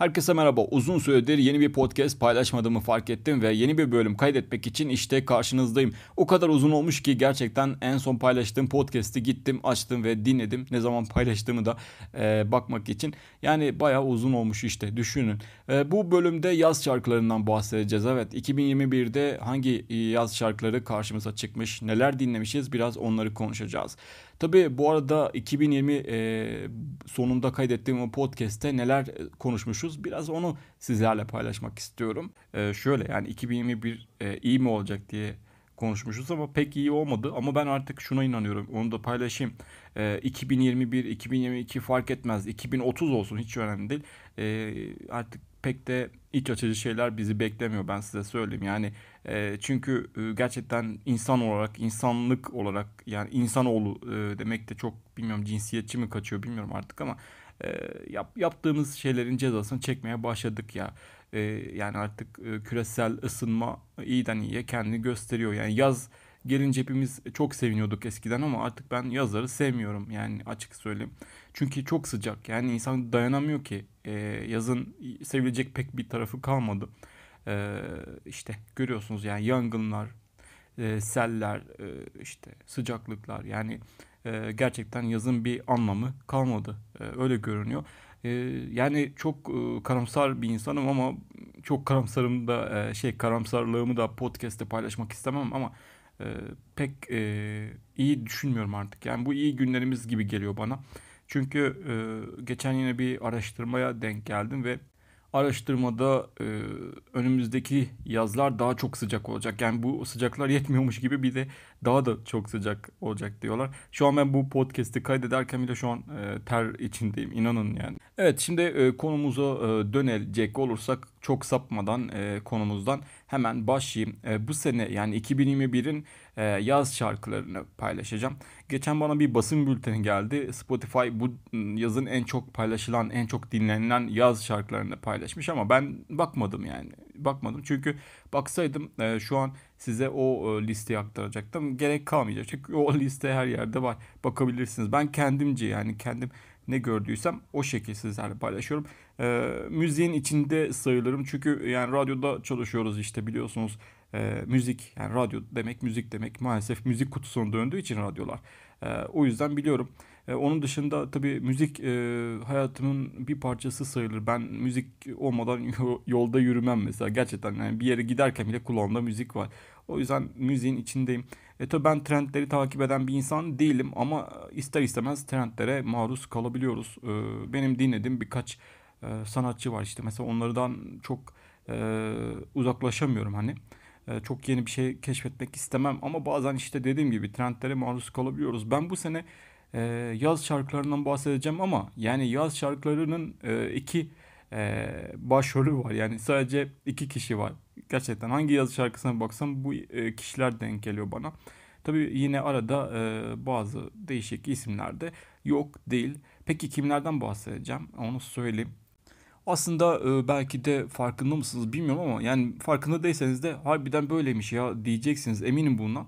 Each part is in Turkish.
Herkese merhaba. Uzun süredir yeni bir podcast paylaşmadığımı fark ettim ve yeni bir bölüm kaydetmek için işte karşınızdayım. O kadar uzun olmuş ki gerçekten en son paylaştığım podcast'i gittim, açtım ve dinledim. Ne zaman paylaştığımı da e, bakmak için. Yani bayağı uzun olmuş işte düşünün. E, bu bölümde yaz şarkılarından bahsedeceğiz. Evet 2021'de hangi yaz şarkıları karşımıza çıkmış, neler dinlemişiz biraz onları konuşacağız. Tabii bu arada 2020 e, sonunda kaydettiğim o podcast'te neler konuşmuşuz biraz onu sizlerle paylaşmak istiyorum. E, şöyle yani 2021 e, iyi mi olacak diye konuşmuşuz ama pek iyi olmadı. Ama ben artık şuna inanıyorum. Onu da paylaşayım. E, 2021, 2022 fark etmez. 2030 olsun hiç önemli değil. E, artık pek de iç açıcı şeyler bizi beklemiyor ben size söyleyeyim. Yani e, çünkü e, gerçekten insan olarak, insanlık olarak yani insanoğlu e, demek de çok bilmiyorum cinsiyetçi mi kaçıyor bilmiyorum artık ama e, yap, yaptığımız şeylerin cezasını çekmeye başladık ya. E, yani artık e, küresel ısınma iyiden iyiye kendini gösteriyor. Yani yaz gelince hepimiz çok seviniyorduk eskiden ama artık ben yazları sevmiyorum yani açık söyleyeyim. Çünkü çok sıcak yani insan dayanamıyor ki e, yazın sevilecek pek bir tarafı kalmadı. E, işte görüyorsunuz yani yangınlar, e, seller, e, işte sıcaklıklar yani e, gerçekten yazın bir anlamı kalmadı. E, öyle görünüyor. E, yani çok e, karamsar bir insanım ama çok karamsarım da e, şey karamsarlığımı da podcast'te paylaşmak istemem ama e, pek e, iyi düşünmüyorum artık. Yani bu iyi günlerimiz gibi geliyor bana. Çünkü e, geçen yine bir araştırmaya denk geldim ve araştırmada e, önümüzdeki yazlar daha çok sıcak olacak. Yani bu sıcaklar yetmiyormuş gibi bir de daha da çok sıcak olacak diyorlar. Şu an ben bu podcast'i kaydederken bile şu an e, ter içindeyim inanın yani. Evet şimdi e, konumuza e, dönecek olursak çok sapmadan e, konumuzdan hemen başlayayım. E, bu sene yani 2021'in e, yaz şarkılarını paylaşacağım. Geçen bana bir basın bülteni geldi. Spotify bu yazın en çok paylaşılan, en çok dinlenilen yaz şarkılarını paylaşmış ama ben bakmadım yani. Bakmadım çünkü baksaydım e, şu an size o e, listeyi aktaracaktım. Gerek kalmayacak. Çünkü o liste her yerde var. Bakabilirsiniz. Ben kendimce yani kendim ne gördüysem o şekilde sizlerle paylaşıyorum. E, müziğin içinde sayılırım çünkü yani radyoda çalışıyoruz işte biliyorsunuz e, müzik yani radyo demek müzik demek maalesef müzik kutusuna döndüğü için radyolar. E, o yüzden biliyorum. E, onun dışında tabii müzik e, hayatımın bir parçası sayılır. Ben müzik olmadan yolda yürümem mesela. Gerçekten yani bir yere giderken bile kulağımda müzik var. O yüzden müziğin içindeyim. E tabii ben trendleri takip eden bir insan değilim ama ister istemez trendlere maruz kalabiliyoruz. E, benim dinlediğim birkaç e, sanatçı var işte mesela onlardan çok e, uzaklaşamıyorum hani. E, çok yeni bir şey keşfetmek istemem ama bazen işte dediğim gibi trendlere maruz kalabiliyoruz. Ben bu sene e, yaz şarkılarından bahsedeceğim ama yani yaz şarkılarının e, iki e, başrolü var. Yani sadece iki kişi var. Gerçekten hangi yaz şarkısına baksam bu kişiler denk geliyor bana. Tabii yine arada bazı değişik isimler de yok değil. Peki kimlerden bahsedeceğim onu söyleyeyim. Aslında e, belki de farkında mısınız bilmiyorum ama yani farkında değilseniz de harbiden böyleymiş ya diyeceksiniz eminim bundan.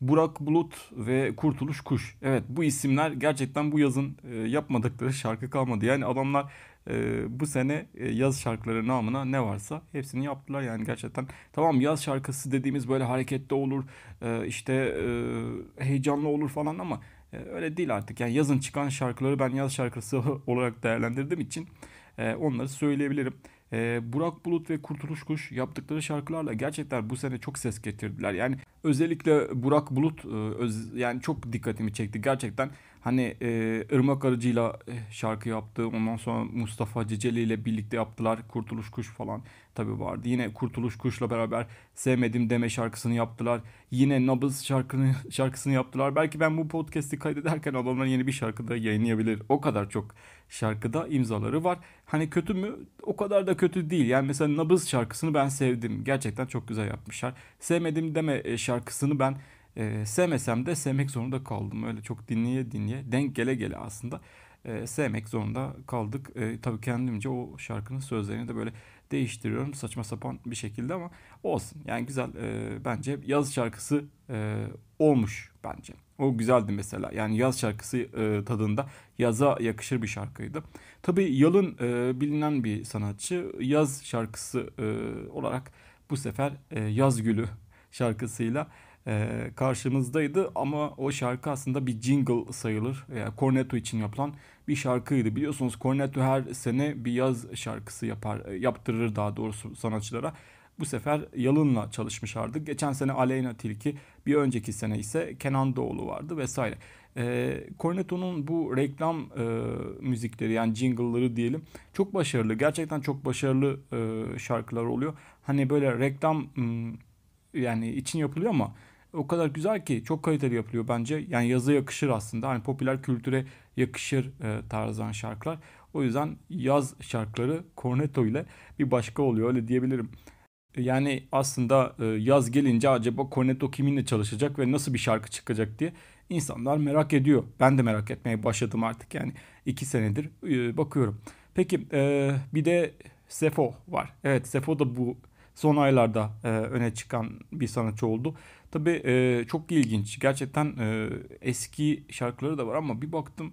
Burak Bulut ve Kurtuluş Kuş. Evet bu isimler gerçekten bu yazın e, yapmadıkları şarkı kalmadı. Yani adamlar e, bu sene e, yaz şarkıları namına ne varsa hepsini yaptılar. Yani gerçekten tamam yaz şarkısı dediğimiz böyle hareketli olur e, işte e, heyecanlı olur falan ama e, öyle değil artık. Yani yazın çıkan şarkıları ben yaz şarkısı olarak değerlendirdiğim için e, onları söyleyebilirim. E, Burak Bulut ve Kurtuluş Kuş yaptıkları şarkılarla gerçekten bu sene çok ses getirdiler. Yani özellikle Burak Bulut e, yani çok dikkatimi çekti. Gerçekten hani e, Irmak Arıcı'yla e, şarkı yaptı. Ondan sonra Mustafa Ceceli ile birlikte yaptılar. Kurtuluş Kuş falan tabi vardı. Yine Kurtuluş Kuş'la beraber Sevmedim Deme şarkısını yaptılar. Yine Nabız şarkını, şarkısını yaptılar. Belki ben bu podcast'i kaydederken adamlar yeni bir şarkı da yayınlayabilir. O kadar çok şarkıda imzaları var. Hani kötü mü? O kadar da kötü değil. Yani mesela Nabız şarkısını ben sevdim. Gerçekten çok güzel yapmışlar. Sevmedim Deme e, şarkısını ben e, sevmesem de sevmek zorunda kaldım. Öyle çok dinleye dinleye denk gele gele aslında e, sevmek zorunda kaldık. E, tabii kendimce o şarkının sözlerini de böyle değiştiriyorum saçma sapan bir şekilde ama olsun. Yani güzel e, bence yaz şarkısı e, olmuş bence. O güzeldi mesela. Yani yaz şarkısı e, tadında yaza yakışır bir şarkıydı. Tabii Yalın e, bilinen bir sanatçı. Yaz şarkısı e, olarak bu sefer e, Yaz Gülü şarkısıyla e, karşımızdaydı. Ama o şarkı aslında bir jingle sayılır. Yani Cornetto için yapılan bir şarkıydı. Biliyorsunuz Cornetto her sene bir yaz şarkısı yapar, e, yaptırır daha doğrusu sanatçılara. Bu sefer Yalın'la çalışmışlardı. Geçen sene Aleyna Tilki, bir önceki sene ise Kenan Doğulu vardı vesaire. E, Cornetto'nun bu reklam e, müzikleri yani jingle'ları diyelim çok başarılı. Gerçekten çok başarılı e, şarkılar oluyor. Hani böyle reklam yani için yapılıyor ama o kadar güzel ki çok kaliteli yapılıyor bence. Yani yazı yakışır aslında. Hani popüler kültüre yakışır e, tarzdan şarkılar. O yüzden yaz şarkıları Cornetto ile bir başka oluyor öyle diyebilirim. Yani aslında e, yaz gelince acaba Cornetto kiminle çalışacak ve nasıl bir şarkı çıkacak diye insanlar merak ediyor. Ben de merak etmeye başladım artık yani iki senedir e, bakıyorum. Peki e, bir de Sefo var. Evet Sefo da bu son aylarda öne çıkan bir sanatçı oldu. Tabii çok ilginç. Gerçekten eski şarkıları da var ama bir baktım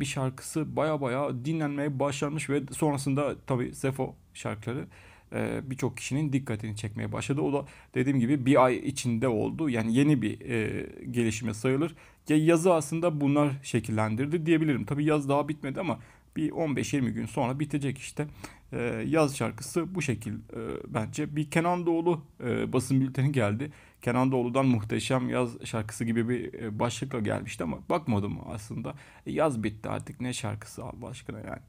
bir şarkısı baya baya dinlenmeye başlamış ve sonrasında tabii Sefo şarkıları e, birçok kişinin dikkatini çekmeye başladı. O da dediğim gibi bir ay içinde oldu. Yani yeni bir e, gelişime sayılır. Yazı aslında bunlar şekillendirdi diyebilirim. Tabii yaz daha bitmedi ama bir 15-20 gün sonra bitecek işte. E, yaz şarkısı bu şekil e, bence. Bir Kenan Doğulu e, basın bülteni geldi. Kenan Doğulu'dan muhteşem yaz şarkısı gibi bir e, başlıkla gelmişti ama bakmadım aslında. E, yaz bitti artık ne şarkısı Allah aşkına yani.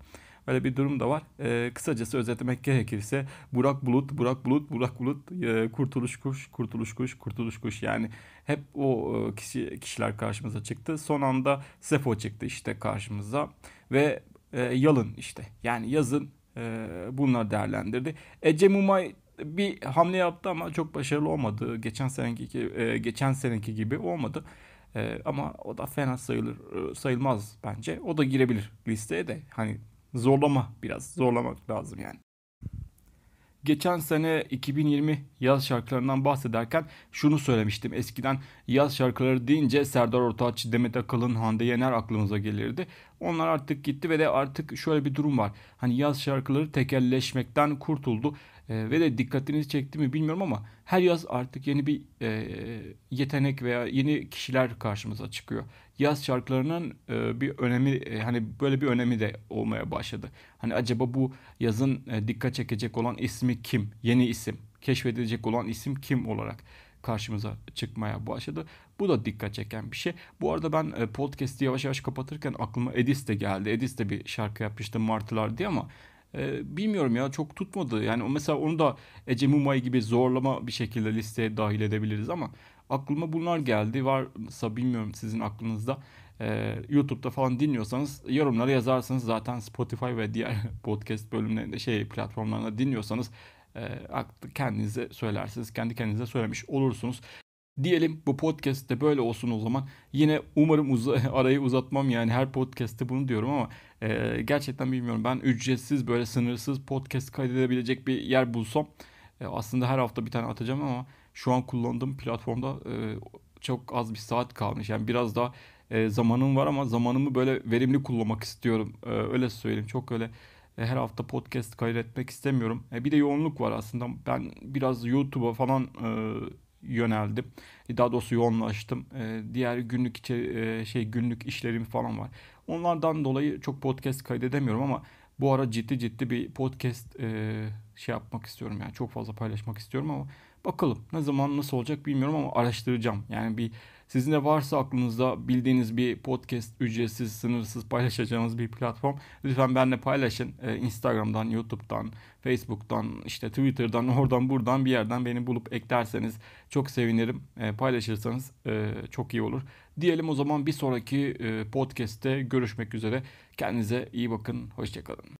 Öyle bir durum da var. E, kısacası özetlemek gerekirse Burak Bulut, Burak Bulut, Burak Bulut, e, Kurtuluş Kuş, Kurtuluş Kuş, Kurtuluş Kuş. Yani hep o e, kişi kişiler karşımıza çıktı. Son anda Sefo çıktı işte karşımıza ve e, Yalın işte. Yani yazın e, bunlar değerlendirdi. Ece Mumay bir hamle yaptı ama çok başarılı olmadı. Geçen seneki e, geçen seneki gibi olmadı. E, ama o da fena sayılır e, sayılmaz bence. O da girebilir listeye de. Hani zorlama biraz zorlamak lazım yani. Geçen sene 2020 yaz şarkılarından bahsederken şunu söylemiştim. Eskiden yaz şarkıları deyince Serdar Ortaç, Demet Akalın, Hande Yener aklımıza gelirdi. Onlar artık gitti ve de artık şöyle bir durum var. Hani yaz şarkıları tekelleşmekten kurtuldu. E, ve de dikkatinizi çekti mi bilmiyorum ama her yaz artık yeni bir e, yetenek veya yeni kişiler karşımıza çıkıyor. Yaz şarkılarının e, bir önemi e, hani böyle bir önemi de olmaya başladı. Hani acaba bu yazın e, dikkat çekecek olan ismi kim? Yeni isim, keşfedilecek olan isim kim olarak karşımıza çıkmaya başladı. Bu da dikkat çeken bir şey. Bu arada ben e, podcast'i yavaş yavaş kapatırken aklıma Edis de geldi. Edis de bir şarkı yapmıştı Martılar diye ama e, bilmiyorum ya çok tutmadı. Yani mesela onu da Ece Mumay gibi zorlama bir şekilde listeye dahil edebiliriz ama aklıma bunlar geldi. Varsa bilmiyorum sizin aklınızda. Ee, YouTube'da falan dinliyorsanız yorumlara yazarsanız zaten Spotify ve diğer podcast bölümlerinde şey platformlarında dinliyorsanız e, kendinize söylersiniz. Kendi kendinize söylemiş olursunuz. Diyelim bu podcast de böyle olsun o zaman. Yine umarım uz arayı uzatmam yani her podcast'te bunu diyorum ama e, gerçekten bilmiyorum. Ben ücretsiz böyle sınırsız podcast kaydedebilecek bir yer bulsam e, aslında her hafta bir tane atacağım ama şu an kullandığım platformda e, çok az bir saat kalmış. Yani biraz daha e, zamanım var ama zamanımı böyle verimli kullanmak istiyorum. E, öyle söyleyeyim. Çok öyle e, her hafta podcast kaydetmek istemiyorum. E, bir de yoğunluk var aslında. Ben biraz YouTube'a falan e, yöneldim. Daha doğrusu yoğunlaştım. E, diğer günlük içeri, e, şey günlük işlerim falan var. Onlardan dolayı çok podcast kaydedemiyorum ama bu ara ciddi ciddi bir podcast e, şey yapmak istiyorum yani çok fazla paylaşmak istiyorum ama bakalım ne zaman nasıl olacak bilmiyorum ama araştıracağım. Yani bir sizin de varsa aklınızda bildiğiniz bir podcast ücretsiz, sınırsız paylaşacağınız bir platform lütfen benimle paylaşın. Ee, Instagram'dan, YouTube'dan, Facebook'tan, işte Twitter'dan, oradan buradan bir yerden beni bulup eklerseniz çok sevinirim. Ee, paylaşırsanız e, çok iyi olur. Diyelim o zaman bir sonraki e, podcast'te görüşmek üzere. Kendinize iyi bakın. Hoşçakalın.